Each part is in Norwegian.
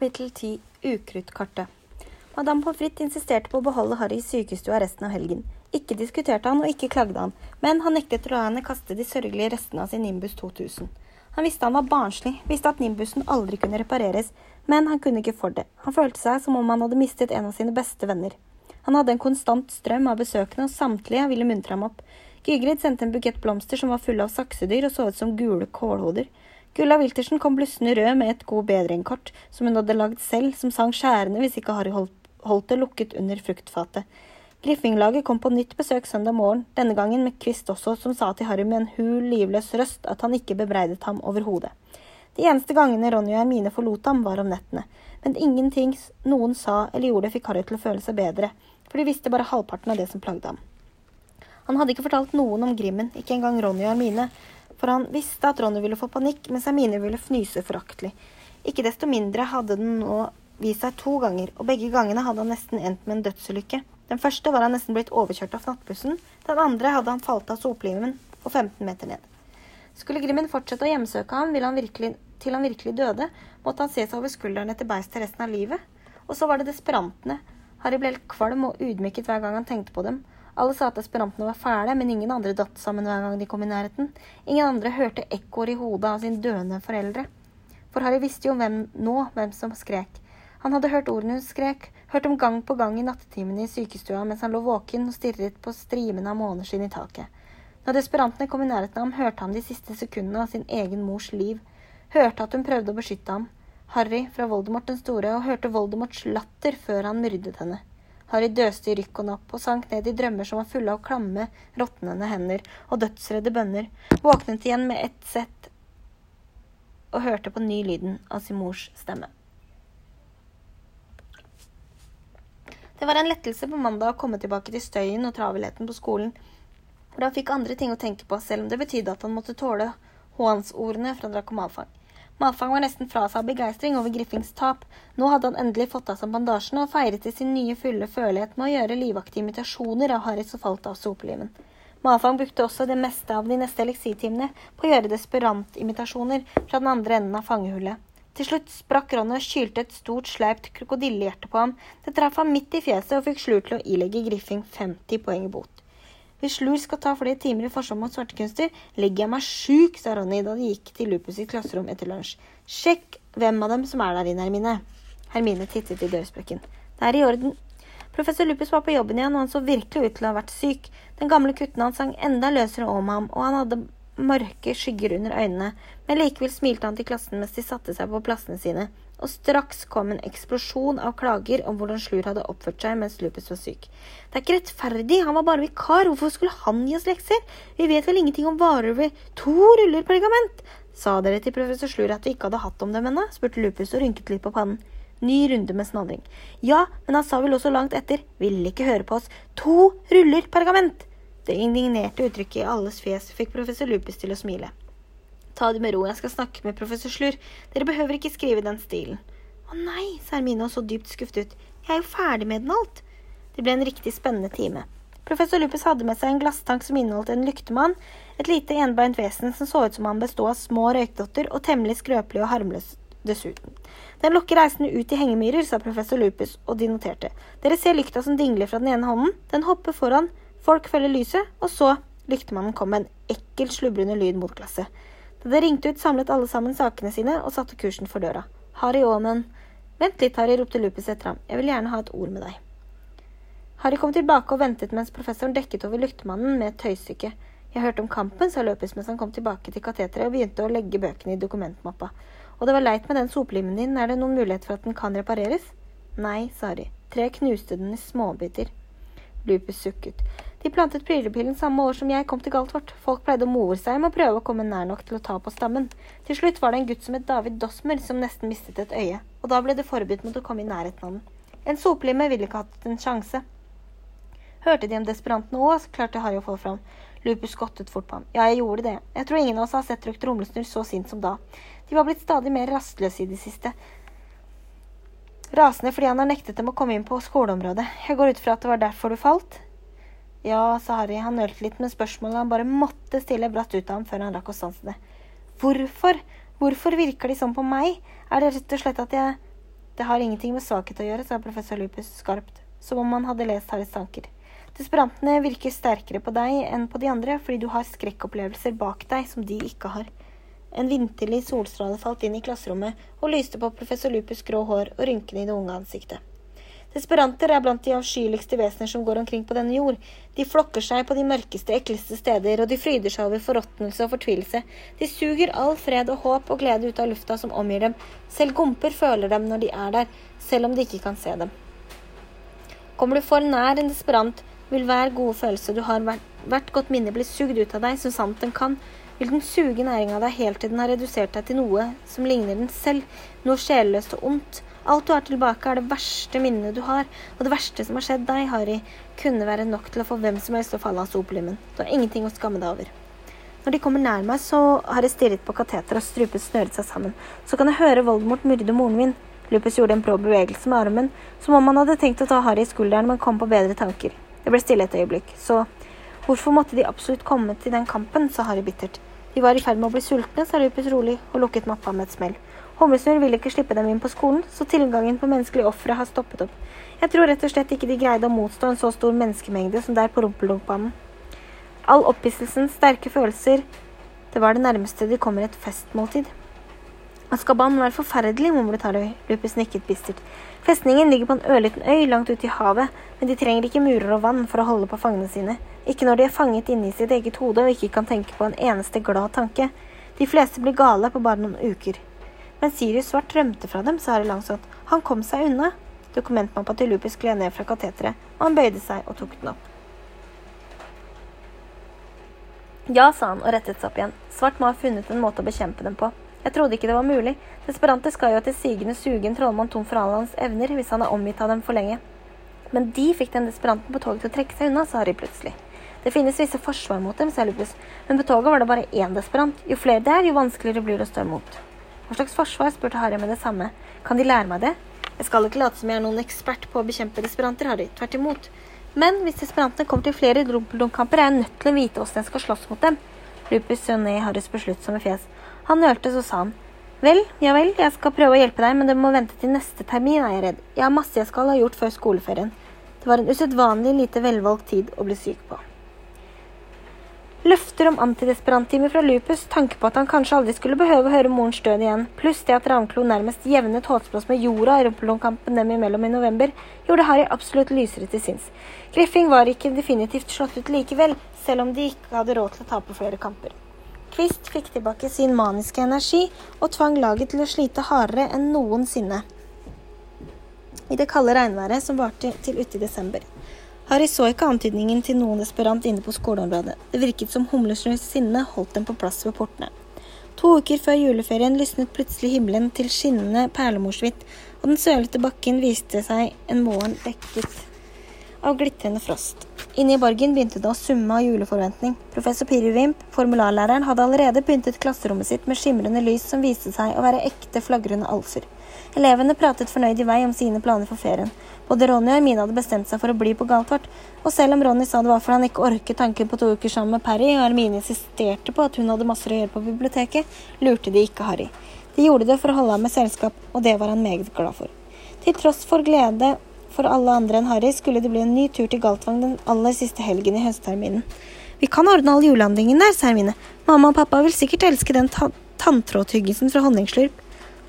Kapittel 10 Ukruttkartet Madame Pommes frites insisterte på å beholde Harry i sykestua resten av helgen. Ikke diskuterte han, og ikke klagde han, men han nektet å la henne kaste de sørgelige restene av sin Nimbus 2000. Han visste han var barnslig, visste at Nimbusen aldri kunne repareres, men han kunne ikke for det. Han følte seg som om han hadde mistet en av sine beste venner. Han hadde en konstant strøm av besøkende, og samtlige ville muntre ham opp. Gygrid sendte en bukett blomster som var fulle av saksedyr og så ut som gule kålhoder. Gulla Wiltersen kom blussende rød med et god bedring-kort som hun hadde lagd selv, som sang skjærende hvis ikke Harry holdt det lukket under fruktfatet. Griffinglaget kom på nytt besøk søndag morgen, denne gangen med Kvist også, som sa til Harry med en hul, livløs røst at han ikke bebreidet ham overhodet. De eneste gangene Ronny og Hermine forlot ham, var om nettene, men ingenting noen sa eller gjorde fikk Harry til å føle seg bedre, for de visste bare halvparten av det som plagde ham. Han hadde ikke fortalt noen om Grimmen, ikke engang Ronny og Hermine, for han visste at Ronny ville få panikk, mens Hermine ville fnyse foraktelig. Ikke desto mindre hadde den nå vist seg to ganger, og begge gangene hadde han nesten endt med en dødsulykke. Den første var han nesten blitt overkjørt av nattbussen, den andre hadde han falt av soplimen og 15 meter ned. Skulle Grimmen fortsette å hjemsøke ham han virkelig, til han virkelig døde, måtte han se seg over skulderen etter beistet resten av livet. Og så var det desperantene. Harry ble helt kvalm og ydmyket hver gang han tenkte på dem. Alle sa at desperantene var fæle, men ingen andre datt sammen hver gang de kom i nærheten. Ingen andre hørte ekkoer i hodet av sin døende foreldre. For Harry visste jo hvem, nå hvem som skrek. Han hadde hørt ordene hun skrek, hørt dem gang på gang i nattetimene i sykestua mens han lå våken og stirret på strimene av måneskinn i taket. Når desperantene kom i nærheten av ham, hørte han de siste sekundene av sin egen mors liv. Hørte at hun prøvde å beskytte ham. Harry fra Voldemort den store, og hørte Voldemorts latter før han myrdet henne. Harry døste i rykk og napp og sank ned i drømmer som var fulle av klamme, råtnende hender og dødsredde bønner, våknet igjen med ett sett og hørte på ny lyden av sin mors stemme. Det var en lettelse på mandag å komme tilbake til støyen og travelheten på skolen, for han fikk andre ting å tenke på, selv om det betydde at han måtte tåle hånsordene fra Draco Malfang. Var nesten fra seg av begeistring over Griffings tap. Nå hadde han endelig fått av seg bandasjene og feiret i sin nye fulle følelighet med å gjøre livaktige imitasjoner av Harry som falt av sopelimen. Malfang brukte også det meste av de neste eliksirtimene på å gjøre desperant-imitasjoner fra den andre enden av fangehullet. Til slutt sprakk Ronny og kylte et stort, sleipt krokodillehjerte på ham. Det traff ham midt i fjeset og fikk Slur til å ilegge Griffing 50 poeng i bot. Hvis Slur skal ta flere timer i forsvar mot svartekunster, legger jeg meg sjuk, sa Ronny da de gikk til Lupus sitt klasserom etter lunsj. Sjekk hvem av dem som er der inne, Hermine. Hermine tittet i dørsprekken. Det er i orden. Professor Lupus var på jobben igjen, og han så virkelig ut til å ha vært syk. Den gamle kutten hans sang enda løsere om ham, og han hadde mørke skygger under øynene, men likevel smilte han til klassen mens de satte seg på plassene sine, og straks kom en eksplosjon av klager om hvordan Slur hadde oppført seg mens Lupus var syk. Det er ikke rettferdig, han var bare vikar, hvorfor skulle han gi oss lekser? Vi vet vel ingenting om varer ved to ruller pergament? Sa dere til professor Slur at vi ikke hadde hatt om dem ennå? spurte Lupus og rynket litt på pannen. Ny runde med snadring. Ja, men han sa vel også langt etter, ville ikke høre på oss, to ruller pergament! Det indignerte uttrykket i alles fjes fikk professor Lupus til å smile. Ta det med ro, jeg skal snakke med professor Slur. Dere behøver ikke skrive den stilen. Å nei, sa Hermine og så dypt skuffet ut. Jeg er jo ferdig med den alt. Det ble en riktig spennende time. Professor Lupus hadde med seg en glasstank som inneholdt en lyktemann, et lite enbeint vesen som så ut som han bestod av små røykdotter og temmelig skrøpelig og harmløs dessuten. Den lokker reisende ut i hengemyrer, sa professor Lupus, og de noterte. Dere ser lykta som dingler fra den ene hånden, den hopper foran, Folk følger lyset, og så lyktemannen kom med en ekkel, slubrende lyd mot glasset. Da det ringte ut, samlet alle sammen sakene sine og satte kursen for døra. Harry Aamen. Vent litt, Harry, ropte Lupus etter ham. Jeg vil gjerne ha et ord med deg. Harry kom tilbake og ventet mens professoren dekket over lyktemannen med et tøystykke. Jeg hørte om kampen, sa løpes mens han kom tilbake til kateteret og begynte å legge bøkene i dokumentmappa. Og det var leit med den soplimen din, er det noen mulighet for at den kan repareres? Nei, sa Harry. Tre knuste den i småbiter. Lupus sukket. De plantet prylepillen samme år som jeg kom til Galtvort. Folk pleide å more seg med å prøve å komme nær nok til å ta på stammen. Til slutt var det en gutt som het David Dosmer som nesten mistet et øye, og da ble det forbudt mot å komme i nærheten av den. En soplime ville ikke hatt en sjanse. Hørte de om desperantene òg, klarte Harry å få fram. Lupus skottet fort på ham. Ja, jeg gjorde det. Jeg tror ingen av oss har sett Dr. Rumlesnurr så sint som da. De var blitt stadig mer rastløse i det siste. Rasende fordi han har nektet dem å komme inn på skoleområdet. Jeg går ut fra at det var derfor du falt? Ja, sa Harry. Han nølte litt med spørsmålet han bare måtte stille bratt ut av ham før han rakk å stanse det. Hvorfor? Hvorfor virker de sånn på meg? Er det rett og slett at jeg Det har ingenting med svakhet å gjøre, sa professor Lupus skarpt, som om han hadde lest Harrys tanker. Desperantene virker sterkere på deg enn på de andre, fordi du har skrekkopplevelser bak deg som de ikke har. En vinterlig solstråle falt inn i klasserommet og lyste på professor Lupus' grå hår og rynkene i det unge ansiktet. Desperanter er blant de avskyeligste vesener som går omkring på denne jord. De flokker seg på de mørkeste, ekleste steder, og de fryder seg over forråtnelse og fortvilelse. De suger all fred og håp og glede ut av lufta som omgir dem. Selv gomper føler dem når de er der, selv om de ikke kan se dem. Kommer du for nær en desperant, vil hver gode følelse du har, hvert godt minne bli sugd ut av deg så sant den kan. Vil den suge næring av deg helt til den har redusert deg til noe som ligner den selv, noe sjelløst og ondt Alt du har tilbake, er det verste minnet du har, og det verste som har skjedd deg, Harry, kunne være nok til å få hvem som helst til å falle av sopelimmen. Du har ingenting å skamme deg over. Når de kommer nær meg, så har jeg stirret på kateteret og strupet snøret seg sammen. Så kan jeg høre Voldemort myrde moren min. Lupus gjorde en brå bevegelse med armen, som om han hadde tenkt å ta Harry i skulderen, men kom på bedre tanker. Det ble stille et øyeblikk. Så hvorfor måtte de absolutt komme til den kampen, sa Harry bittert. De var i ferd med å bli sultne, sa Lupus rolig, og lukket mappa med et smell. Humlesnurr ville ikke slippe dem inn på skolen, så tilgangen på menneskelige ofre har stoppet opp. Jeg tror rett og slett ikke de greide å motstå en så stor menneskemengde som der på Rumpeldunkbanen. All opphisselsen, sterke følelser Det var det nærmeste de kommer et festmåltid. Askaban var forferdelig, mumlet Harøy. Lupus nikket bistert. Festningen ligger på en ørliten øy langt ute i havet, men de trenger ikke murer og vann for å holde på fangene sine. Ikke når de er fanget inne i sitt eget hode og ikke kan tenke på en eneste glad tanke. De fleste blir gale på bare noen uker. Men Sirius Svart rømte fra dem, sa Harry langsomt. Han kom seg unna. Dokumentmappa til Lupus gled ned fra kateteret, og han bøyde seg og tok den opp. Ja, sa han og rettet seg opp igjen. Svart må ha funnet en måte å bekjempe dem på. Jeg trodde ikke det var mulig. Desperante skal jo til sigende suge en trollmann tom for alle hans evner hvis han er omgitt av dem for lenge. Men de fikk den desperanten på toget til å trekke seg unna, sa Harry plutselig. Det finnes visse forsvar mot dem, sa Lupus, men på toget var det bare én desperant. Jo flere det er, jo vanskeligere blir det å stå imot. Hva slags forsvar? spurte Harry med det samme. Kan de lære meg det? Jeg skal ikke late som jeg er noen ekspert på å bekjempe desperanter, Harry. Tvert imot. Men hvis desperantene kommer til flere rumpeldunk-kamper, er jeg nødt til å vite åssen jeg skal slåss mot dem. Lupus så ned i Harrys besluttsomme fjes. Han nølte, så sa han. Vel, ja vel, jeg skal prøve å hjelpe deg, men det må vente til neste termin, er jeg redd. Jeg har masse jeg skal ha gjort før skoleferien. Det var en usedvanlig lite velvalgt tid å bli syk på. Løfter om antidesperanttimer fra Lupus, tanke på at han kanskje aldri skulle behøve å høre morens død igjen, pluss det at Ravnklo nærmest jevnet Håsblås med jorda i Rumpelonkampen dem imellom i november, gjorde Harry absolutt lysere til sinns. Griffing var ikke definitivt slått ut likevel, selv om de ikke hadde råd til å tape flere kamper. Kvist fikk tilbake sin maniske energi og tvang laget til å slite hardere enn noensinne i det kalde regnværet som varte til ute i desember. Harry så ikke antydningen til noen desperant inne på skoleområdet. Det virket som Humlesnøs sinne holdt dem på plass ved portene. To uker før juleferien lysnet plutselig himmelen til skinnende perlemorshvitt, og den sølete bakken viste seg en morgen dekket av glitrende frost. Inne i borgen begynte det å summe av juleforventning. Professor Pirrivimp, formularlæreren, hadde allerede pyntet klasserommet sitt med skimrende lys som viste seg å være ekte flagrende alfer. Elevene pratet fornøyd i vei om sine planer for ferien. Både Ronny og Hermine hadde bestemt seg for å bli på Galtvort, og selv om Ronny sa det var fordi han ikke orket tanken på to uker sammen med Perry, og Hermine insisterte på at hun hadde masser å gjøre på biblioteket, lurte de ikke Harry. De gjorde det for å holde ham med selskap, og det var han meget glad for. Til tross for glede for alle andre enn Harry skulle det bli en ny tur til Galtvang den aller siste helgen i høstterminen. Vi kan ordne all julehandlingen der, sa Hermine. Mamma og pappa vil sikkert elske den ta tanntrådtyggelsen fra Honningslurp.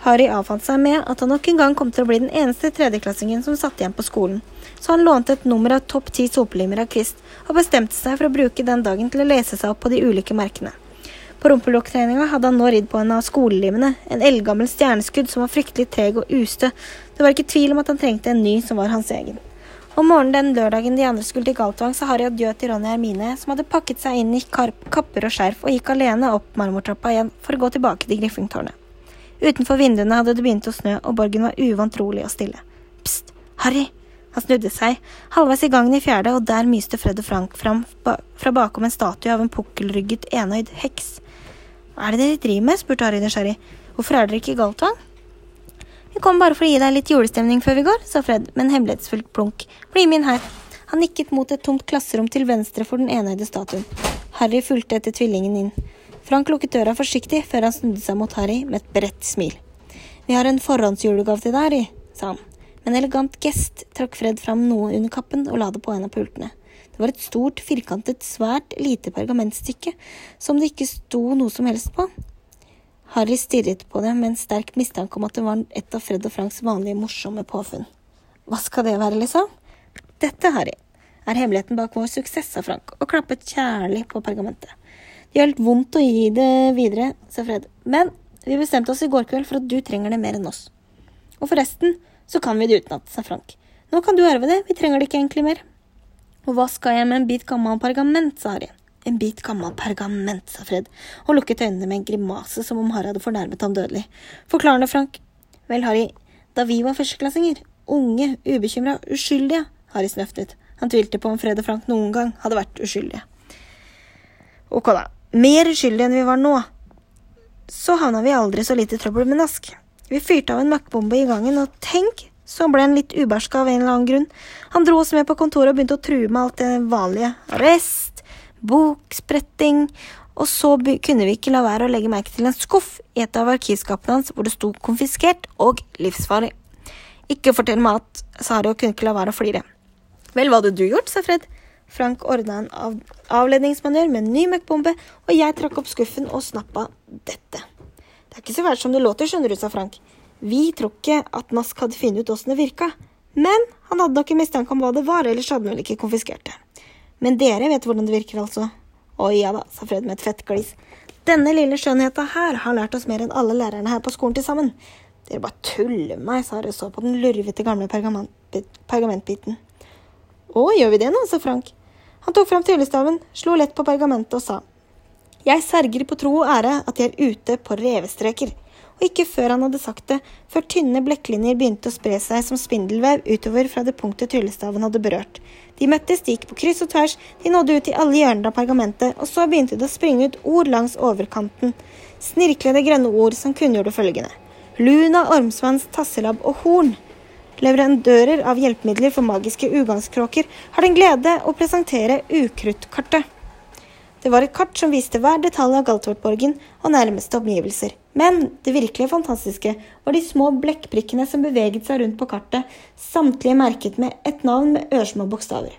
Harry avfant seg med at han nok en gang kom til å bli den eneste tredjeklassingen som satt igjen på skolen, så han lånte et nummer av Topp ti sopelimer av Kvist, og bestemte seg for å bruke den dagen til å lese seg opp på de ulike merkene. På rumpelokktegninga hadde han nå ridd på en av skolelimene, en eldgammel stjerneskudd som var fryktelig treg og ustø. det var ikke tvil om at han trengte en ny som var hans egen. Om morgenen den lørdagen de andre skulle til Galtvang, sa Harry adjø til Ronny og Hermine, som hadde pakket seg inn i kapper og skjerf og gikk alene opp marmortrappa igjen for å gå tilbake til Griffingtårnet. Utenfor vinduene hadde det begynt å snø, og borgen var uvant rolig og stille. Pst, Harry! Han snudde seg, halvveis i gangen i fjerde, og der myste Fred og Frank fram fra bakom en statue av en pukkelrygget, enøyd heks. Er det dere driver med? spurte Harry nysgjerrig. Hvorfor er dere ikke i Galtvang? Vi kom bare for å gi deg litt julestemning før vi går, sa Fred med en hemmelighetsfullt plunk. Bli med inn her. Han nikket mot et tomt klasserom til venstre for den enøyde statuen. Harry fulgte etter tvillingen inn. Frank lukket døra forsiktig før han snudde seg mot Harry med et bredt smil. Vi har en forhåndsjulegave til deg, Harry. sa han. Med en elegant gest trakk Fred fram noe under kappen og la det på en av pultene. Var et stort, firkantet, svært lite pergamentstykke som det ikke sto noe som helst på. Harry stirret på det med en sterk mistanke om at det var et av Fred og Franks vanlige morsomme påfunn. Hva skal det være, liksom? Dette, Harry, er hemmeligheten bak vår suksess, sa Frank, og klappet kjærlig på pergamentet. Det gjør litt vondt å gi det videre, sa Fred, men vi bestemte oss i går kveld for at du trenger det mer enn oss. Og forresten så kan vi det utenat, sa Frank. Nå kan du arve det, vi trenger det ikke egentlig mer. Og hva skal jeg med en bit gammel pergament, sa Harry. En bit gammel pergament, sa Fred, og lukket øynene med en grimase som om Harry hadde fornærmet ham dødelig. Forklarende, Frank. Vel, Harry, da vi var førsteklassinger, unge, ubekymra, uskyldige, Harry snøftet. Han tvilte på om Fred og Frank noen gang hadde vært uskyldige. Ok, da. Mer uskyldige enn vi var nå. Så havna vi aldri så lite trøbbel med Nask. Vi fyrte av en makkbombe i gangen, og tenk, så ble han litt uberska av en eller annen grunn. Han dro oss med på kontoret og begynte å true med alt det vanlige. Arrest, bokspretting, og så kunne vi ikke la være å legge merke til en skuff i et av arkivskapene hans hvor det sto konfiskert og livsfarlig. Ikke fortell meg at, Sari og kunne ikke la være å flire. Vel, hva hadde du gjort, sa Fred. Frank ordna en av avledningsmanøver med en ny møkkbombe, og jeg trakk opp skuffen og snappa dette. Det er ikke så verst som det låter, skjønner du, sa Frank. Vi tror ikke at Nask hadde funnet ut åssen det virka, men han hadde nok en mistanke om hva det var, ellers hadde han vel ikke konfiskert det. Men dere vet hvordan det virker, altså. Å ja da, sa Fred med et fett glis. Denne lille skjønnheta her har lært oss mer enn alle lærerne her på skolen til sammen. Dere bare tuller meg, sa Harry så på den lurvete gamle pergamentbiten. Å, gjør vi det nå, sa Frank. Han tok fram tryllestaven, slo lett på pergamentet og sa. Jeg sverger på tro og ære at jeg er ute på revestreker. Og ikke før han hadde sagt det, før tynne blekklinjer begynte å spre seg som spindelvev utover fra det punktet tryllestaven hadde berørt. De møttes, de gikk på kryss og tvers, de nådde ut i alle hjørner av pergamentet, og så begynte det å springe ut ord langs overkanten. Snirklede grønne ord som kunngjorde følgende. Luna, ormsvanns, tasselabb og horn leverandører av hjelpemidler for magiske ugangskråker, har den glede å presentere Ukruttkartet. Det var et kart som viste hver detalj av Galtvortborgen og nærmeste omgivelser. Men det virkelig fantastiske var de små blekkprikkene som beveget seg rundt på kartet, samtlige merket med et navn med ørsmå bokstaver.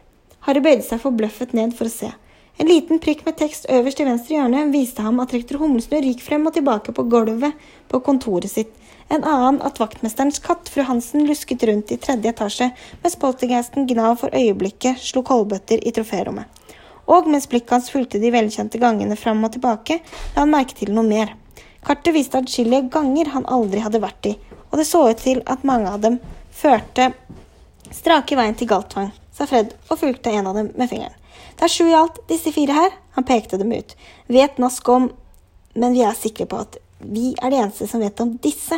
Harry bøyde seg forbløffet ned for å se. En liten prikk med tekst øverst i venstre hjørne viste ham at rektor Humlesnurr gikk frem og tilbake på gulvet på kontoret sitt en annen at vaktmesterens katt, fru Hansen, lusket rundt i tredje etasje, mens poltergeisten Gnav for øyeblikket slo koldbøtter i troférommet. Og mens blikket hans fulgte de velkjente gangene fram og tilbake, la han merke til noe mer. Kartet viste atskillige ganger han aldri hadde vært i, og det så ut til at mange av dem førte strake veien til Galtvang, sa Fred og fulgte en av dem med fingeren. Det er sju i alt, disse fire her. Han pekte dem ut. Vet nask om Men vi er sikre på at vi er de eneste som vet om disse.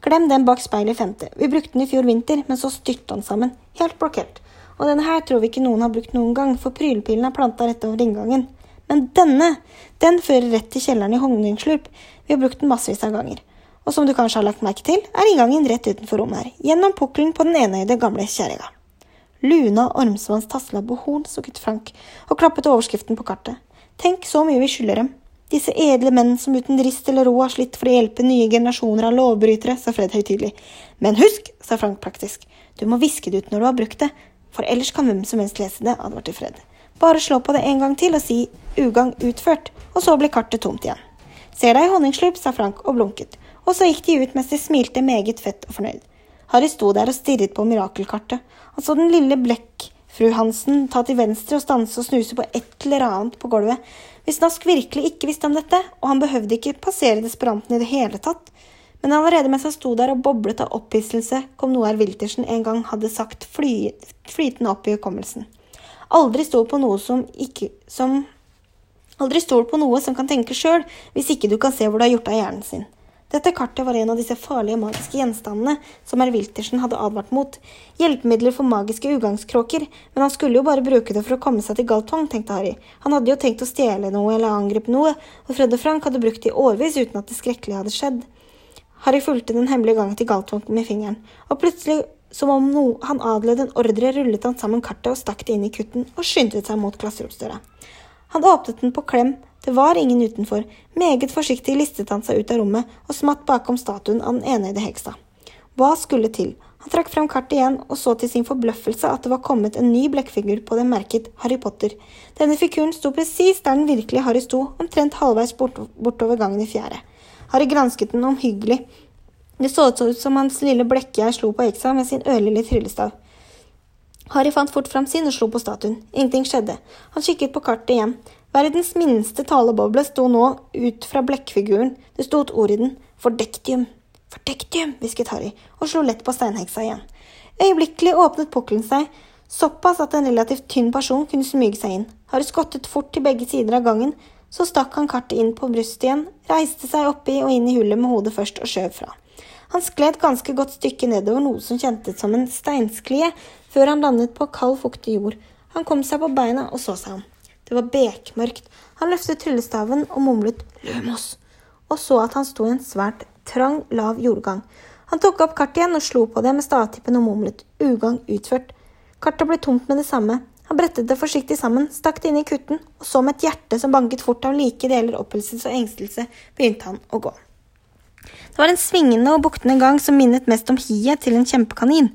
Glem den bak speilet i femte. Vi brukte den i fjor vinter, men så styrte den sammen. Helt blokkert. Og denne her tror vi ikke noen har brukt noen gang, for prylpilen er planta rett over inngangen. Men denne, den fører rett til kjelleren i honningslurp. Vi har brukt den massevis av ganger. Og som du kanskje har lagt merke til, er inngangen rett utenfor rommet her, gjennom pukkelen på den enøyde gamle kjerringa. Luna Ormsvanns tasla og horn, sukket Frank og klappet overskriften på kartet. Tenk så mye vi skylder dem. Disse edle menn som uten rist eller ro har slitt for å hjelpe nye generasjoner av lovbrytere, sa Fred høytidelig. Men husk, sa Frank praktisk, du må viske det ut når du har brukt det, for ellers kan hvem som helst lese det, advarte Fred. Bare slå på det en gang til og si ugagn utført, og så blir kartet tomt igjen. Ser deg i honningslup, sa Frank og blunket, og så gikk de ut mens de smilte meget fett og fornøyd. Harry sto der og stirret på mirakelkartet. Han så den lille blekkfru Hansen ta til venstre og stanse og snuse på et eller annet på gulvet, hvis Nask virkelig ikke visste om dette, og han behøvde ikke passere desperanten i det hele tatt, men allerede mens han sto der og boblet av opphisselse, kom noe herr Wiltersen en gang hadde sagt fly, flytende opp i hukommelsen. Aldri stol på noe som ikke som Aldri stol på noe som kan tenke sjøl, hvis ikke du kan se hvor det har gjort av hjernen sin. Dette kartet var en av disse farlige magiske gjenstandene som herr Wiltersen hadde advart mot. Hjelpemidler for magiske ugangskråker, men han skulle jo bare bruke det for å komme seg til Galtong, tenkte Harry. Han hadde jo tenkt å stjele noe eller angripe noe, og Fred og Frank hadde brukt det i årevis uten at det skrekkelige hadde skjedd. Harry fulgte den hemmelige gangen til Galtvonten med fingeren, og plutselig, som om noe han adlød en ordre, rullet han sammen kartet og stakk det inn i kutten og skyndte seg mot klasseromsdøra. Han åpnet den på klem, det var ingen utenfor. Meget forsiktig listet han seg ut av rommet og smatt bakom statuen av den enøyde heksa. Hva skulle til? Han trakk frem kartet igjen og så til sin forbløffelse at det var kommet en ny blekkfigur på den merket Harry Potter. Denne figuren sto presis der den virkelige Harry sto, omtrent halvveis bort, bortover gangen i fjerde. Harry gransket den omhyggelig. Det så ut som hans lille blekkjær slo på heksa med sin ørlille tryllestav. Harry fant fort fram sin og slo på statuen. Ingenting skjedde. Han kikket på kartet igjen. Verdens minste taleboble sto nå ut fra blekkfiguren. Det sto et ord i den. Fordektium. Fordektium, hvisket Harry og slo lett på steinheksa igjen. Øyeblikkelig åpnet pukkelen seg, såpass at en relativt tynn person kunne smyge seg inn. Harry skottet fort til begge sider av gangen, så stakk han kartet inn på brystet igjen, reiste seg oppi og inn i hullet med hodet først og skjøv fra. Han skled ganske godt stykke nedover noe som kjentes som en steinsklie, før han landet på kald, fuktig jord. Han kom seg på beina og så seg om. Det var bekmørkt. Han løftet tryllestaven og mumlet Lumos, og så at han sto i en svært trang, lav jordgang. Han tok opp kartet igjen og slo på det med stavtippen og mumlet ugagn utført. Kartet ble tomt med det samme. Han brettet det forsiktig sammen, stakk det inn i kutten, og så med et hjerte som banket fort av like deler opphilselse og engstelse, begynte han å gå. Det var en svingende og buktende gang som minnet mest om hiet til en kjempekanin.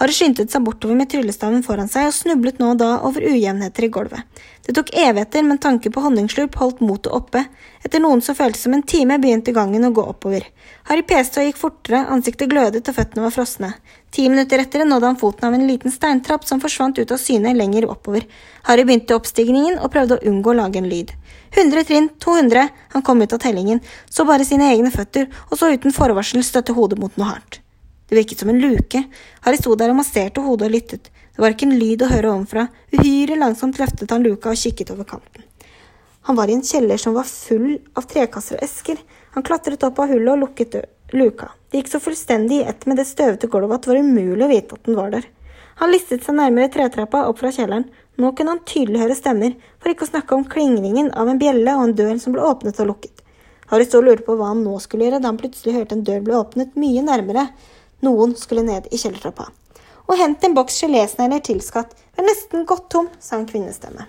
Harry skyndte seg bortover med tryllestaven foran seg og snublet nå og da over ujevnheter i gulvet. Det tok evigheter, men tanken på honningslurp holdt motet oppe. Etter noen som føltes som en time, begynte gangen å gå oppover. Harry peste og gikk fortere, ansiktet glødet og føttene var frosne. Ti minutter etter nådde han foten av en liten steintrapp som forsvant ut av syne lenger oppover. Harry begynte oppstigningen og prøvde å unngå å lage en lyd. 100 trinn, 200, han kom ut av tellingen, så bare sine egne føtter, og så uten forvarsel støtte hodet mot noe hardt. Det virket som en luke. Harry sto der og masserte hodet og lyttet. Det var ikke en lyd å høre ovenfra. Uhyre langsomt løftet han luka og kikket over kanten. Han var i en kjeller som var full av trekasser og esker. Han klatret opp av hullet og lukket luka. Det gikk så fullstendig i ett med det støvete gulvet at det var umulig å vite at den var der. Han listet seg nærmere tretrappa opp fra kjelleren. Nå kunne han tydelig høre stemmer, for ikke å snakke om klingringen av en bjelle og en dør som ble åpnet og lukket. Harry sto og lurte på hva han nå skulle gjøre, da han plutselig hørte en dør bli åpnet mye nærmere. Noen skulle ned i kjellertrappa. Og hent en boks gelésnegler til, skatt. Vi er nesten gått tom, sa en kvinnestemme.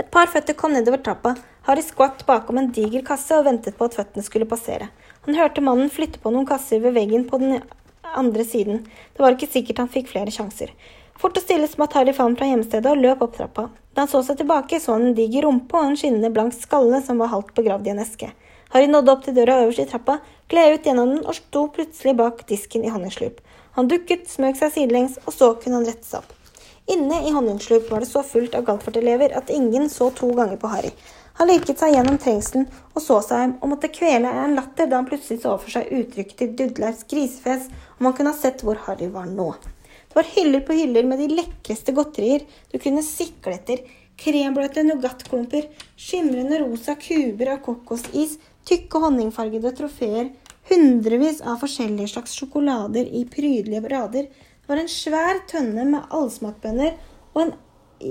Et par føtter kom nedover trappa. Harry skvatt bakom en diger kasse og ventet på at føttene skulle passere. Han hørte mannen flytte på noen kasser ved veggen på den andre siden. Det var ikke sikkert han fikk flere sjanser. Fort og stille smatt Harry fram fra hjemstedet og løp opp trappa. Da han så seg tilbake, så han en diger rumpe og en skinnende blank skalle som var halvt begravd i en eske. Harry nådde opp til døra øverst i trappa, gled ut gjennom den og sto plutselig bak disken i honningslup. Han dukket, smøg seg sidelengs, og så kunne han rette seg opp. Inne i honningslup var det så fullt av Galtvort-elever at ingen så to ganger på Harry. Han lirket seg gjennom trengselen og så seg om og måtte kvele en latter da han plutselig så for seg uttrykket til Dudleirs grisefjes, om han kunne ha sett hvor Harry var nå. Det var hyller på hyller med de lekreste godterier du kunne sikle etter. Krembløte nougatklumper, skimrende rosa kuber av kokosis, tykke honningfargede trofeer, hundrevis av forskjellige slags sjokolader i prydelige rader. Det var en svær tønne med allsmakbønner og en,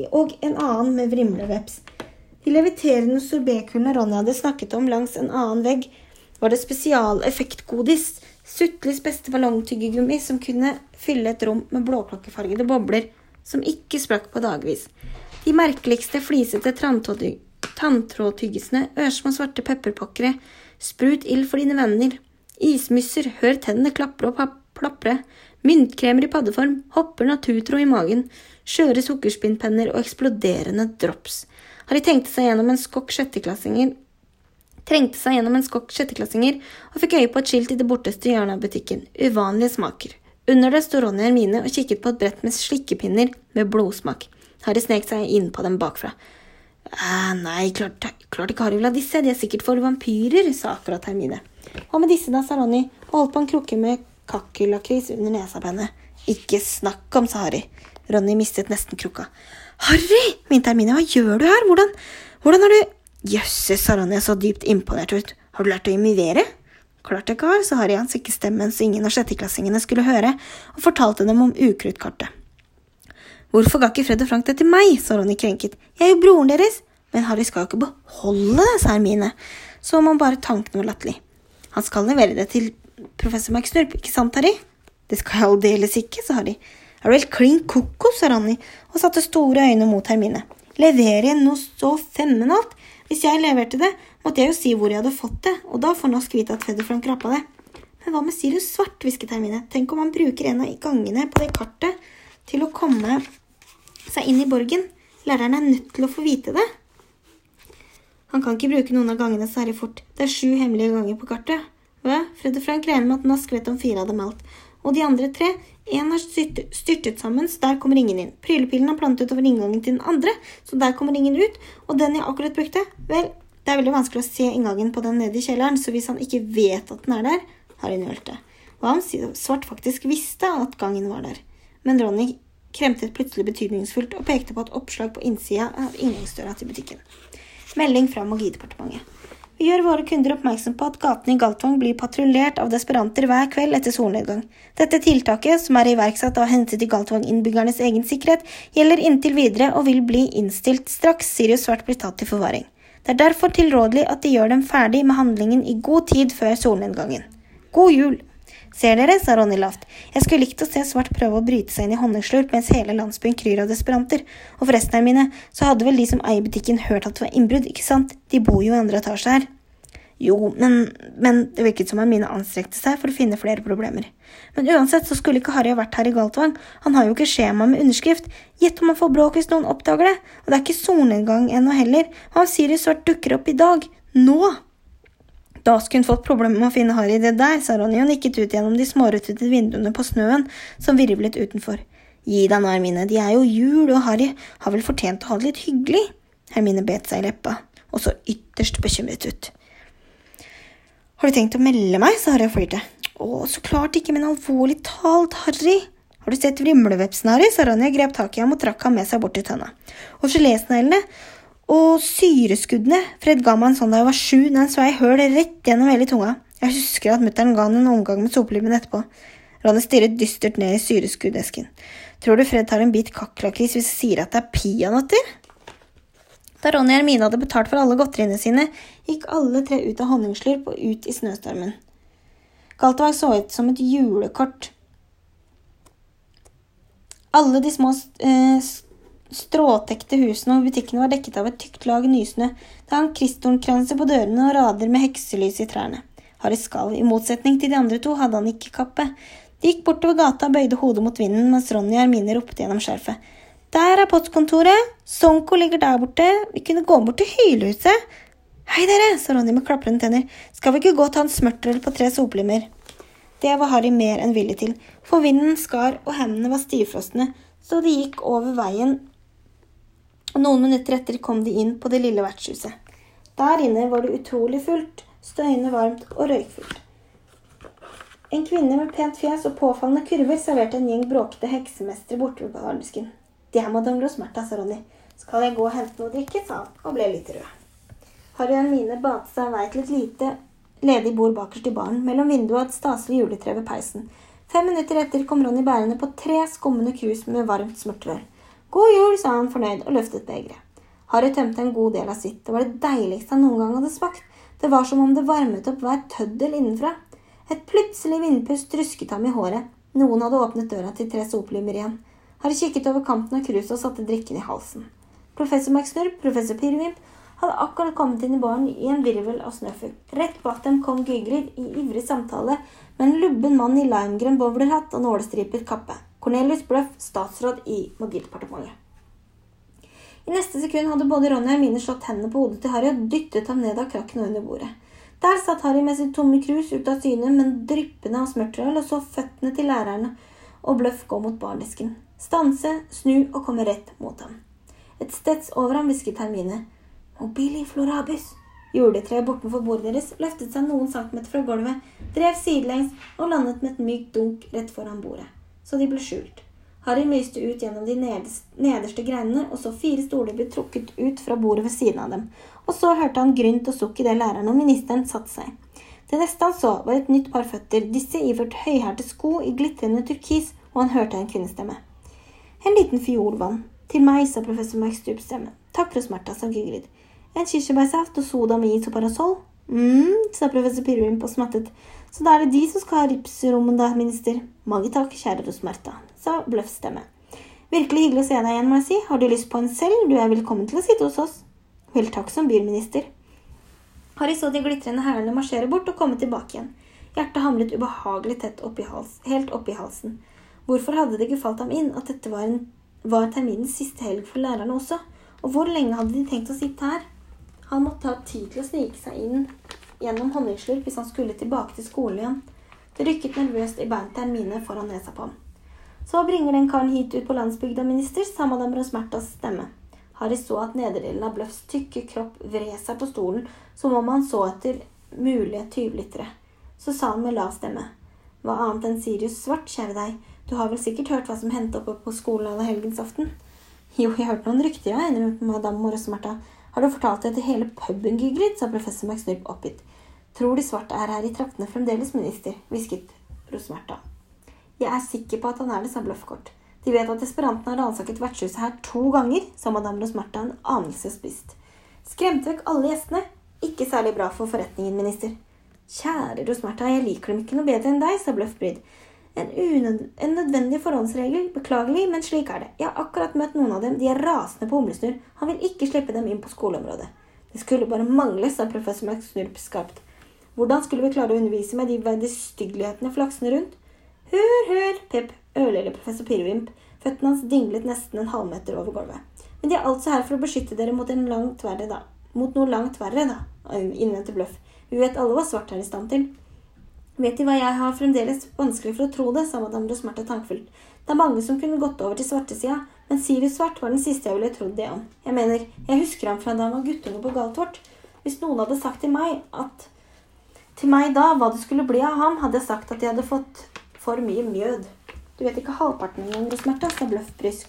og en annen med vrimleveps. De leviterende sorbetkulene Ronny hadde snakket om langs en annen vegg, var det spesialeffektgodis Sutlis beste ballongtyggegummi som kunne fylle et rom med blåklokkefargede bobler som ikke sprakk på dagvis. De merkeligste flisete tanntrådtyggisene, ørsmå svarte pepperpokkere, sprut ild for dine venner, ismysser, hør tennene klapre og plapre, myntkremer i paddeform, hopper naturtråd i magen, skjøre sukkerspinnpenner og eksploderende drops. Harry tenkte seg gjennom en skokk sjetteklassinger trengte seg gjennom en skokk sjetteklassinger og fikk øye på et skilt i det borteste hjørnet av butikken. Uvanlige smaker. Under det sto Ronny og Hermine og kikket på et brett med slikkepinner med blodsmak. Harry snek seg inn på dem bakfra. «Eh, nei, klart, klart ikke Harry vil ha disse, de er sikkert for vampyrer, sa akkurat Hermine. Hva med disse da, sa Ronny og holdt på en krukke med kakerlakris under nesa på henne. Ikke snakk om, sa Harry. Ronny mistet nesten krukka. Harry, minte Hermine, hva gjør du her, hvordan, hvordan har du Jøsses, sa Ronny, så dypt imponert ut. Har du lært å imivere? Klart jeg ikke har, så Harry hans ikke stemmen så ingen av sjetteklassingene skulle høre, og fortalte dem om ukruttkartet. Hvorfor ga ikke Fred og Frank det til meg, sa Ronny krenket. Jeg er jo broren deres. Men Harry skal jo ikke beholde det, sa Hermine. Så om han bare tanken var latterlig. Han skal levere det til professor McSnurp, ikke sant, Harry? Det skal jeg aldeles ikke, sa Harry. Er du helt klin kokos, sa Ronny og satte store øyne mot Hermine. Leverer jeg noe så femmenalt? Hvis jeg leverte det, måtte jeg jo si hvor jeg hadde fått det, og da får Nask vite at Fedder Frank rappa det. Men hva med Sirius Svart, hvisket Hermine. Tenk om han bruker en av gangene på det kartet til å komme seg inn i borgen. Læreren er nødt til å få vite det. Han kan ikke bruke noen av gangene særlig fort. Det er sju hemmelige ganger på kartet. Hva? Fred og Frank regner med at Nask vet om fire av dem alt. Og de andre tre, én har styrtet sammen, så der kommer ingen inn. Prylepillen har plantet over inngangen til den andre, så der kommer ingen ut. Og den jeg akkurat brukte, vel, det er veldig vanskelig å se inngangen på den nede i kjelleren, så hvis han ikke vet at den er der, har han nølt det. Hva om Svart faktisk visste at gangen var der? Men Ronny kremtet plutselig betydningsfullt og pekte på et oppslag på innsida av inngangsdøra til butikken. Melding fra Magidepartementet. Vi gjør våre kunder oppmerksom på at gatene i Galtvang blir patruljert av desperanter hver kveld etter solnedgang. Dette tiltaket, som er iverksatt av hensyn til Galtvang-innbyggernes egen sikkerhet, gjelder inntil videre og vil bli innstilt straks Sirius Svart blir tatt til forvaring. Det er derfor tilrådelig at de gjør dem ferdig med handlingen i god tid før solnedgangen. God jul! Ser dere, sa Ronny lavt, jeg skulle likt å se Svart prøve å bryte seg inn i honningslurp mens hele landsbyen kryr av desperanter, og forresten, Hermine, så hadde vel de som eier butikken hørt at det var innbrudd, ikke sant, de bor jo i andre etasje her. Jo, men, men det virket som Hermine anstrekte seg for å finne flere problemer. Men uansett så skulle ikke Harry ha vært her i Galtvang, han har jo ikke skjema med underskrift, gjett om han får bråk hvis noen oppdager det, og det er ikke solnedgang ennå heller, og han Sirius Svart dukker opp i dag, nå. Da skulle hun fått problemer med å finne Harry det der, sa Ronny og nikket ut gjennom de smårutete vinduene på snøen som virvlet utenfor. Gi deg nå, Hermine, de er jo jul, og Harry har vel fortjent å ha det litt hyggelig? Hermine bet seg i leppa og så ytterst bekymret ut. Har du tenkt å melde meg? sa Harry og flirte. Å, så klart ikke, men alvorlig talt, Harry. Har du sett vrimlevepsen, Harry? sa Ronny og grep tak i ham og trakk ham med seg bort til tønna. Og gelésneglene og syreskuddene Fred ga meg en sånn da jeg var sju, den svei høl rett gjennom hele tunga. Jeg husker at mutter'n ga han en omgang med sopelimen etterpå. Ronny stirret dystert ned i syreskuddesken. Tror du Fred tar en bit kakkelakris hvis jeg sier at det er peanøtter? Da Ronny og Hermine hadde betalt for alle godteriene sine, gikk alle tre ut av honningslurp og ut i snøstormen. Galtvang så ut som et julekort. Alle de små eh, stråtekte husene og butikkene var dekket av et tykt lag nysnø. Det hang kristtornkranser på dørene og rader med hekselys i trærne. Harry skalv. I motsetning til de andre to hadde han ikke kappe. De gikk bortover gata og bøyde hodet mot vinden mens Ronny og Hermine ropte gjennom skjerfet. Der er postkontoret! Sonko ligger der borte. Vi kunne gå bort til hylehuset. Hei, dere, sa Ronny med klaprende tenner. Skal vi ikke gå og ta en smørtrøll på tre soplimer? Det var Harry mer enn villig til, for vinden skar og hendene var stivfrosne, så de gikk over veien og noen minutter etter kom de inn på det lille vertshuset. Der inne var det utrolig fullt, støyende varmt og røykfullt. En kvinne med pent fjes og påfallende kurver serverte en gjeng bråkete heksemestere borte ved bardisken. Det er madame Rosmerta, sa Ronny. Skal jeg gå og hente noe å drikke, sa han, og ble litt rød. Harry og Hermine badet seg vei til et lite, ledig bord bakerst i baren, mellom vinduet og et staselig juletre ved peisen. Fem minutter etter kom Ronny bærende på tre skummende krus med varmt smørtevær. God jul, sa han fornøyd og løftet begeret. Harry tømte en god del av sitt. Det var det deiligste han noen gang hadde smakt. Det var som om det varmet opp hver tøddel innenfra. Et plutselig vindpust rusket ham i håret. Noen hadde åpnet døra til tre soplimer igjen. Harry kikket over kanten av kruset og satte drikken i halsen. Professor McSnurr, professor Pirvimp, hadde akkurat kommet inn i baren i en virvel av snøfugl. Rett bak dem kom Gygrid i ivrig samtale med en lubben mann i limegrønn bowlerhatt og nålestripet kappe. Cornelius Bløff, statsråd i Magidepartementet. I neste sekund hadde både Ronny og Hermine slått hendene på hodet til Harry og dyttet ham ned av krakken og under bordet. Der satt Harry med sitt tomme krus ut av syne, men dryppende av smørtrøl, og så føttene til lærerne og Bløff gå mot bardisken. Stanse, snu og komme rett mot ham. Et steds over ham hvisket Hermine. Mobili florabus. Juletreet bortenfor bordet deres løftet seg noen centimeter fra gulvet, drev sidelengs og landet med et mykt dunk rett foran bordet så de ble skjult. Harry myste ut gjennom de nederste greinene og så fire stoler bli trukket ut fra bordet ved siden av dem. Og så hørte han grynt og sukk idet læreren og ministeren satte seg. Det neste han så, var et nytt par føtter, disse iført høyhælte sko i glitrende turkis, og han hørte en kvinnestemme. En liten fiolvann. Til meg, sa professor Max stemme. Takk for smerta, sa Gygrid. En kirsebærsaft og soda med is og parasoll. mm, sa professor Pirvim og smattet. Så da er det de som skal ha ripsrommet, da, minister. Mange takk, kjære Rosmerta, sa bløffstemme. Virkelig hyggelig å se deg igjen, må jeg si. Har du lyst på en selv? Du er velkommen til å sitte hos oss. Vel, takk som byrminister. Harry så de glitrende hælene marsjere bort og komme tilbake igjen. Hjertet hamlet ubehagelig tett oppi hals, helt oppi halsen. Hvorfor hadde det ikke falt ham inn at dette var, en, var terminens siste helg for lærerne også? Og hvor lenge hadde de tenkt å sitte her? Han måtte ha tid til å snike seg inn gjennom honningslurp hvis han skulle tilbake til skolen igjen. Det rykket nervøst i beint terminet Hermine foran nesa på ham. Så bringer den karen hit ut på landsbygda, minister, sa madam Rosmertas stemme. Harry så at nederdelen av Bløffs tykke kropp vred seg på stolen som om han så etter mulige tyvlyttere. Så sa han med lav stemme. Hva annet enn Sirius Svart, kjære deg, du har vel sikkert hørt hva som hendte oppe på skolen alle helgensaften? Jo, jeg hørte noen rykter, ja, innrømmet madame Rosmerta. Har du fortalt det til hele puben, Gygrid? sa professor McSnurp oppgitt. Tror de svarte er her i traktene fremdeles, minister, hvisket Rosmerta. Jeg er sikker på at han er det, sa Bløffkort. De vet at desperanten har ransaket vertshuset her to ganger, sa madame Rosmerta en anelse spist. Skremte vekk alle gjestene. Ikke særlig bra for forretningen, minister. Kjære Rosmerta, jeg liker dem ikke noe bedre enn deg, sa Bløffbryd. En, en, nødvendig forhåndsregel. Beklagelig, men slik er det. Jeg har akkurat møtt noen av dem. De er rasende på humlesnurr. Han vil ikke slippe dem inn på skoleområdet. Det skulle bare mangle, sa professor McSnurp skarpt. Hvordan skulle vi klare å undervise med de vederstyggelighetene flaksende rundt? Hør, hør, pep, ørlille professor Pirvimp. Føttene hans dinglet nesten en halvmeter over gulvet. Men de er altså her for å beskytte dere mot, langt verre, mot noe langt verre, da, innvendte Bløff. Vi vet alle hva svart er i stand til. Vet De hva, jeg har fremdeles vanskelig for å tro det, sa madame Rosmarte tankfullt. Det er mange som kunne gått over til svartesida, men Sirius Svart var den siste jeg ville trodd det om. Jeg mener, jeg husker ham fra da han var guttunge på Galtvort. Hvis noen hadde sagt til meg at til meg da hva det skulle bli av ham, hadde jeg sagt at de hadde fått for mye mjød. Du vet ikke halvparten engang, Rosmarte, sa Bløff brysk.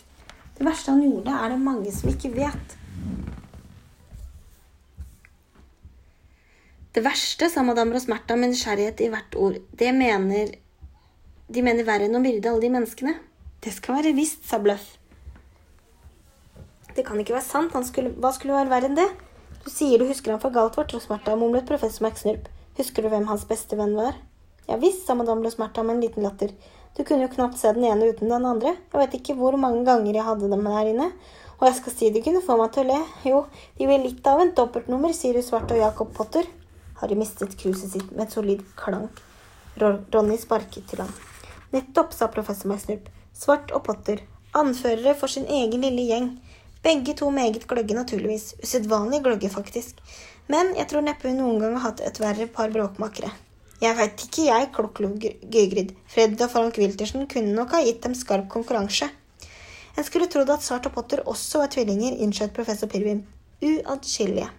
Det verste han gjorde, er det mange som ikke vet. Det verste, sa madame Rosmerta med nysgjerrighet i hvert ord, det mener De mener verre enn å myrde alle de menneskene. Det skal være visst, sa Bløff. Det kan ikke være sant. Skulle, hva skulle være verre enn det? Du sier du husker han for galt, vårt Rosmerta, mumlet professor McSnurp. Husker du hvem hans beste venn var? Ja visst, sa madame Rosmerta med en liten latter. Du kunne jo knapt se den ene uten den andre. Jeg vet ikke hvor mange ganger jeg hadde dem her inne. Og jeg skal si de kunne få meg til å le. Jo, de vil litt av en dobbeltnummer, sier du Svart og Jacob Potter. Harry mistet kruset sitt med et solid klank. Ronny sparket til ham. Nettopp, sa professor McSnurp. Svart og Potter. Anførere for sin egen lille gjeng. Begge to meget gløgge, naturligvis. Usedvanlig gløgge, faktisk. Men jeg tror neppe hun noen gang har hatt et verre par bråkmakere. Jeg veit ikke, jeg, klokklo Gygrid. Fred og Frank Wiltersen kunne nok ha gitt dem skarp konkurranse. En skulle trodd at Svart og Potter også var tvillinger, innskjøt professor Pirvin. Uatskillelige.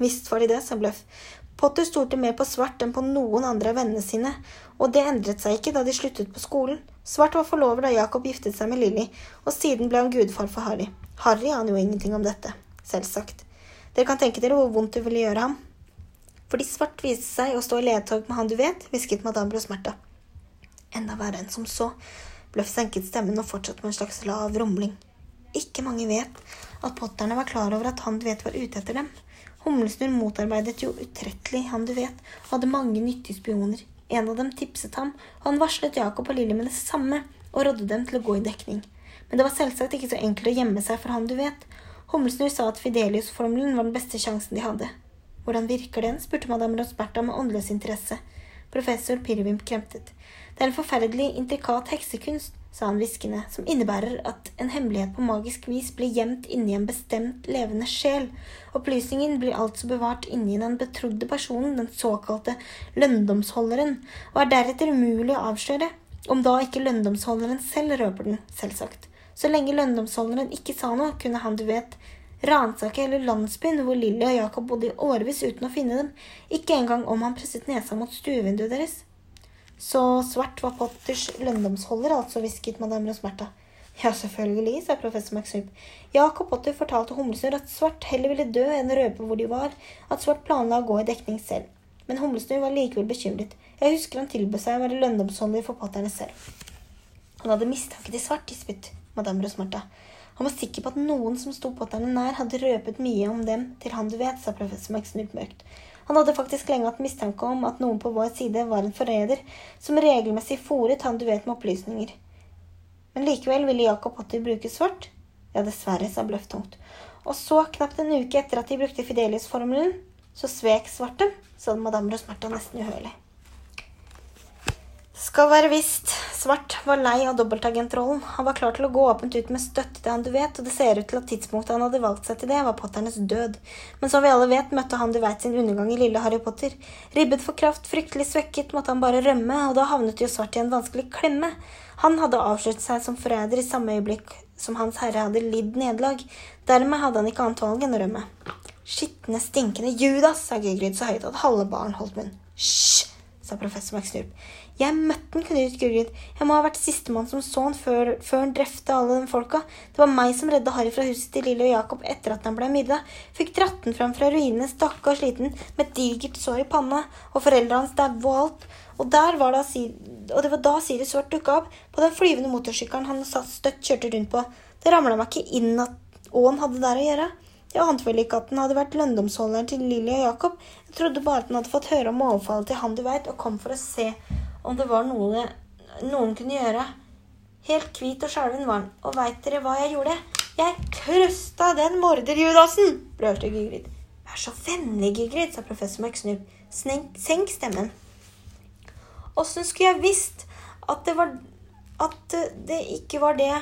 Visst var de det, sa Bløff. Potter stolte mer på Svart enn på noen andre av vennene sine, og det endret seg ikke da de sluttet på skolen. Svart var forlover da Jacob giftet seg med Lilly, og siden ble han gudfar for Harry. Harry aner jo ingenting om dette, selvsagt. Dere kan tenke dere hvor vondt det ville gjøre ham. Fordi Svart viste seg å stå i ledtog med han du vet, hvisket madame Brosmerta. Enda verre enn som så. Bløff senket stemmen og fortsatte med en slags lav rumling. Ikke mange vet at potterne var klar over at han du vet var ute etter dem. Humlesnurr motarbeidet jo utrettelig, han du vet, og hadde mange nyttige spioner. En av dem tipset ham, og han varslet Jakob og Lilly med det samme og rådde dem til å gå i dekning. Men det var selvsagt ikke så enkelt å gjemme seg for han du vet. Humlesnurr sa at Fidelius-formelen var den beste sjansen de hadde. Hvordan virker den? spurte madame Rosberta med åndeløs interesse. Professor Pirvim kremtet. Det er en forferdelig intrikat heksekunst sa han hviskende, som innebærer at en hemmelighet på magisk vis blir gjemt inni en bestemt levende sjel. Opplysningen blir altså bevart inni den betrodde personen, den såkalte lønndomsholderen, og er deretter umulig å avsløre, om da ikke lønndomsholderen selv røper den, selvsagt. Så lenge lønndomsholderen ikke sa noe, kunne han, du vet, ransake hele landsbyen hvor Lilly og Jacob bodde i årevis uten å finne dem, ikke engang om han presset nesa mot stuevinduet deres. Så svart var Potters lønndomsholder, altså, hvisket madame Rosmerta. Ja, selvfølgelig, sa professor McSup. Jacob Potter fortalte Humlesnurr at Svart heller ville dø enn røpe hvor de var, at Svart planla å gå i dekning selv. Men Humlesnurr var likevel bekymret. Jeg husker han tilbød seg å være lønndomsholder for potterne selv. Han hadde mistanke til Svart, gispet madame Rosmerta. Han var sikker på at noen som sto potterne nær, hadde røpet mye om dem til han du vet, sa professor McSnup mørkt. Han hadde faktisk lenge hatt mistanke om at noen på vår side var en forræder som regelmessig fòret han du vet med opplysninger. Men likevel ville Jacob Potter bruke svart. Ja, dessverre, sa Bløff tungt. Og så, knapt en uke etter at de brukte Fidelius-formelen, så svek Svart dem, sa madame Rosmerta nesten uhørlig. Skal være visst, Svart var lei av dobbeltagentrollen. Han var klar til å gå åpent ut med støtte til han du vet, og det ser ut til at tidspunktet han hadde valgt seg til det, var Potternes død. Men som vi alle vet, møtte han du vet sin undergang i lille Harry Potter. Ribbet for kraft, fryktelig svekket, måtte han bare rømme, og da havnet jo Svart i en vanskelig klemme. Han hadde avslørt seg som forræder i samme øyeblikk som Hans Herre hadde lidd nederlag. Dermed hadde han ikke annet valg enn å rømme. Skitne, stinkende Judas, sa Gygrid så høyt at halve baren holdt munn. Hysj, sa professor McSnurp. Jeg møtte han, kunne ut Jeg må ha vært sistemann som så han før, før han drepte alle de folka. Det var meg som redda Harry fra huset til Lille og Jakob etter at han ble myrda. Fikk dratt den fram fra ruinene, stakkars liten, med digert sår i panna, og foreldrene hans daue og alt. Og, da, og det var da Siri Svart dukka opp, på den flyvende motorsykkelen han satt støtt kjørte rundt på. Det ramla meg ikke inn at Åen hadde der å gjøre. Jeg ante vel ikke at den hadde vært lønndomsholderen til Lilly og Jakob. Jeg trodde bare at den hadde fått høre om overfallet til han du veit, og kom for å se om det var noe noen kunne gjøre. Helt hvit og skjelven var han, og veit dere hva jeg gjorde? Jeg krøsta den morder-Judasen! brølte Gygrid. Vær så vennlig, Gygrid, sa professor McSnurp. Senk stemmen. Åssen skulle jeg visst at det var At det ikke var det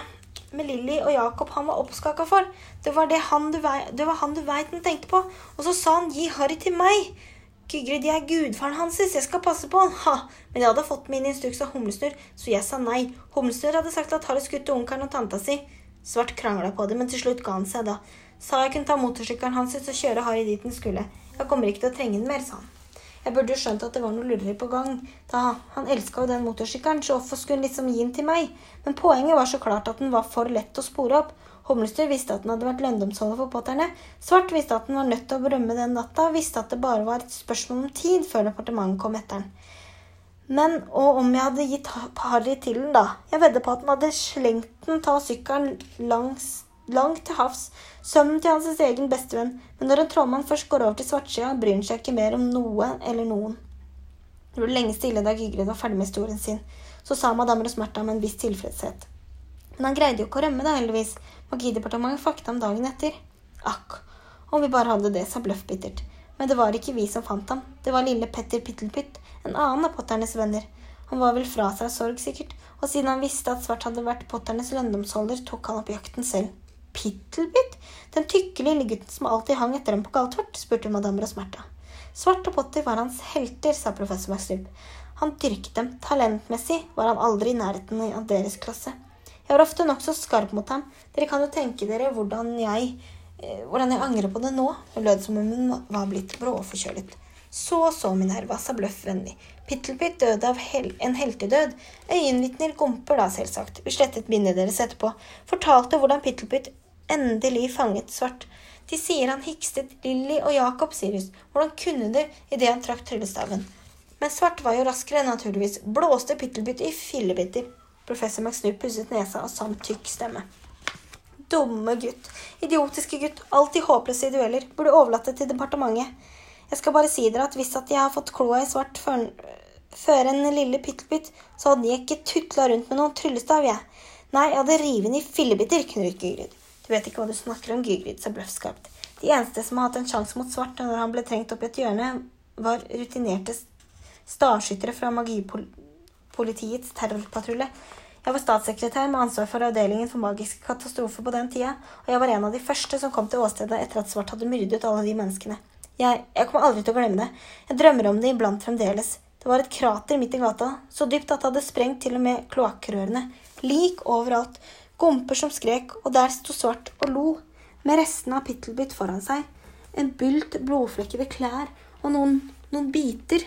med Lilly og Jakob han var oppskaka for? Det var, det han du veit, det han han tenkte på. Og så sa han 'gi Harry til meg'. Gygrid, jeg er gudfaren hans, jeg skal passe på han. Ha! Men jeg hadde fått min instruks av Humlesnurr, så jeg sa nei. Humlesnurr hadde sagt at Harry skutte onkelen og tanta si. Svart krangla på det, men til slutt ga han seg da. Sa jeg kunne ta motorsykkelen hans ut og kjøre Harry dit den skulle. Jeg kommer ikke til å trenge den mer, sa han. Jeg burde jo skjønt at det var noe lureri på gang. Da Han elska jo den motorsykkelen, så hvorfor skulle han liksom gi den til meg? Men poenget var så klart at den var for lett å spore opp. Humlestøv visste at den hadde vært lønndomsholder for potterne. Svart visste at den var nødt til å rømme den natta, visste at det bare var et spørsmål om tid før departementet kom etter den. Men og om jeg hadde gitt Harry til den, da? Jeg vedder på at den hadde slengt den ta sykkelen langs, langt til havs. Sønnen til hans egen bestevenn. Men når en trollmann først går over til svartsida, bryr han seg ikke mer om noe eller noen. Det ble lenge stille da Gygrid var ferdig med historien sin. Så sa madame og Smerta med en viss tilfredshet. Men han greide jo ikke å rømme, da, heldigvis. Magidepartementet fakta om dagen etter. Akk, om vi bare hadde det, sa Bløff bittert. Men det var ikke vi som fant ham. Det var lille Petter Pittelpytt, en annen av Potternes venner. Han var vel fra seg sorg, sikkert, og siden han visste at Svart hadde vært Potternes lønndomsholder, tok han opp jakten selv. Pittelpytt? Den tykke lille gutten som alltid hang etter dem på Galtvort? spurte madammer og Smerta. Svart og Potter var hans helter, sa professor McStubb. Han dyrket dem. Talentmessig var han aldri i nærheten av deres klasse. Jeg var ofte nokså skarp mot ham. Dere kan jo tenke dere hvordan jeg, eh, hvordan jeg angrer på det nå. Hun lød som om hun var blitt bråforkjølet. Så så, Minerva, sa Bløff vennlig. Pittelpitt døde av hel en heltedød. Øyenvitner gomper da, selvsagt. Vi slettet bindet deres etterpå. Fortalte hvordan Pittelpitt endelig fanget Svart. De sier han hikstet Lilly og Jakob, Sirius. Hvordan kunne du idet han trakk tryllestaven? Men Svart var jo raskere, naturligvis. Blåste Pittelpitt i fillebiter. Professor McSnoop pusset nesa og sa med tykk stemme. Dumme gutt. Idiotiske gutt. Alltid håpløse i dueller. Burde overlatt det til departementet. Jeg skal bare si dere at hvis at jeg har fått kloa i svart før, før en lille pittelpytt, så hadde jeg ikke tutla rundt med noen tryllestav, jeg. Nei, jeg hadde revet den i fillebiter, knurret Gygrid. Du vet ikke hva du snakker om, Gygrid, sa Bløff skarpt. De eneste som har hatt en sjanse mot svart når han ble trengt opp i et hjørne, var rutinerte starskyttere fra magipolitiets terrorpatrulje. Jeg var statssekretær med ansvar for avdelingen for magiske katastrofer på den tida, og jeg var en av de første som kom til åstedet etter at Svart hadde myrdet alle de menneskene. Jeg, jeg kommer aldri til å glemme det. Jeg drømmer om det iblant fremdeles. Det var et krater midt i gata, så dypt at det hadde sprengt til og med kloakkrørene. Lik overalt. Gomper som skrek, og der sto Svart og lo, med restene av Pittelbytt foran seg. En bylt, blodflekkede klær og noen, noen biter.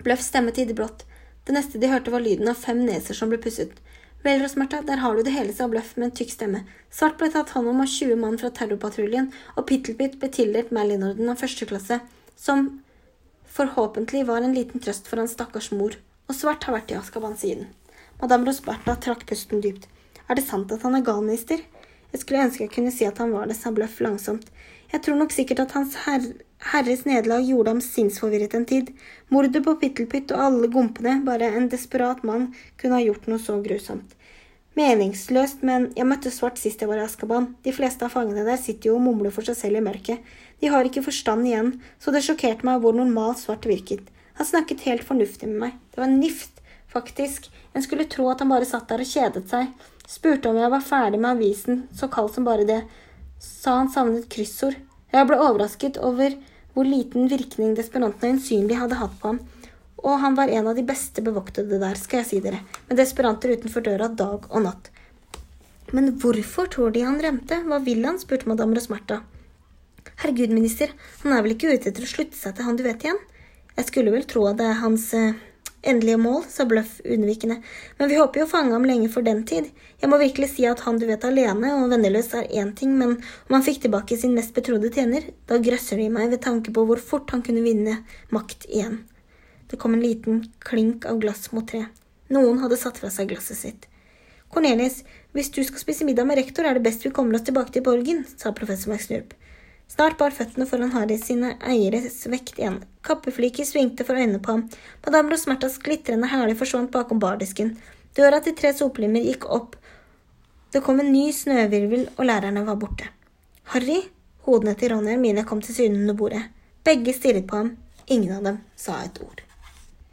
Bløff stemme til brått. Det neste de hørte, var lyden av fem neser som ble pusset. Vel, Rosmarta, der har du det hele, sa Bløff med en tykk stemme. Svart ble tatt hånd om av 20 mann fra terrorpatruljen, og Pittelpit ble tildelt Merlin-orden av første klasse, som forhåpentlig var en liten trøst for hans stakkars mor, og Svart har vært i Askaban siden. Madame Rosberta trakk pusten dypt. Er det sant at han er galminister? Jeg skulle ønske jeg kunne si at han var det, sa Bløff langsomt. Jeg tror nok sikkert at Hans herre Herres nederlag gjorde ham sinnsforvirret en tid. Mordet på Pittelpytt og alle gompene, bare en desperat mann kunne ha gjort noe så grusomt. Meningsløst, men jeg møtte Svart sist jeg var i Askaban. De fleste av fangene der sitter jo og mumler for seg selv i mørket. De har ikke forstand igjen, så det sjokkerte meg hvor normalt Svart virket. Han snakket helt fornuftig med meg. Det var nift Faktisk, en skulle tro at han bare satt der og kjedet seg. Spurte om jeg var ferdig med avisen, så kald som bare det. Sa han savnet kryssord. Jeg ble overrasket over hvor liten virkning desperanten øyensynlig hadde hatt på ham. Og han var en av de beste bevoktede der, skal jeg si dere, med desperanter utenfor døra dag og natt. Men hvorfor tror de han rømte? Hva vil han? spurte madame Rosmerta. Herregud, minister, han er vel ikke ute etter å slutte seg til han du vet igjen? Jeg skulle vel tro at det er hans endelige mål, sa Bløff unnvikende, men vi håper jo å fange ham lenge for den tid. Jeg må virkelig si at han du vet alene og venneløs er én ting, men om han fikk tilbake sin mest betrodde tjener, da grøsser det i meg ved tanke på hvor fort han kunne vinne makt igjen. Det kom en liten klink av glass mot tre. Noen hadde satt fra seg glasset sitt. Cornelius, hvis du skal spise middag med rektor, er det best vi kommer oss tilbake til borgen, sa professor McSnurp. Snart bar føttene foran Harry sine eieres vekt igjen. Kappefliket svingte for øynene på ham. Madame Rosmertas glitrende hæler forsvant bakom bardisken. Døra til tre sopelimmer gikk opp. Det kom en ny snøvirvel, og lærerne var borte. Harry? Hodene til Ronny og Hermine kom til syne under bordet. Begge stirret på ham. Ingen av dem sa et ord.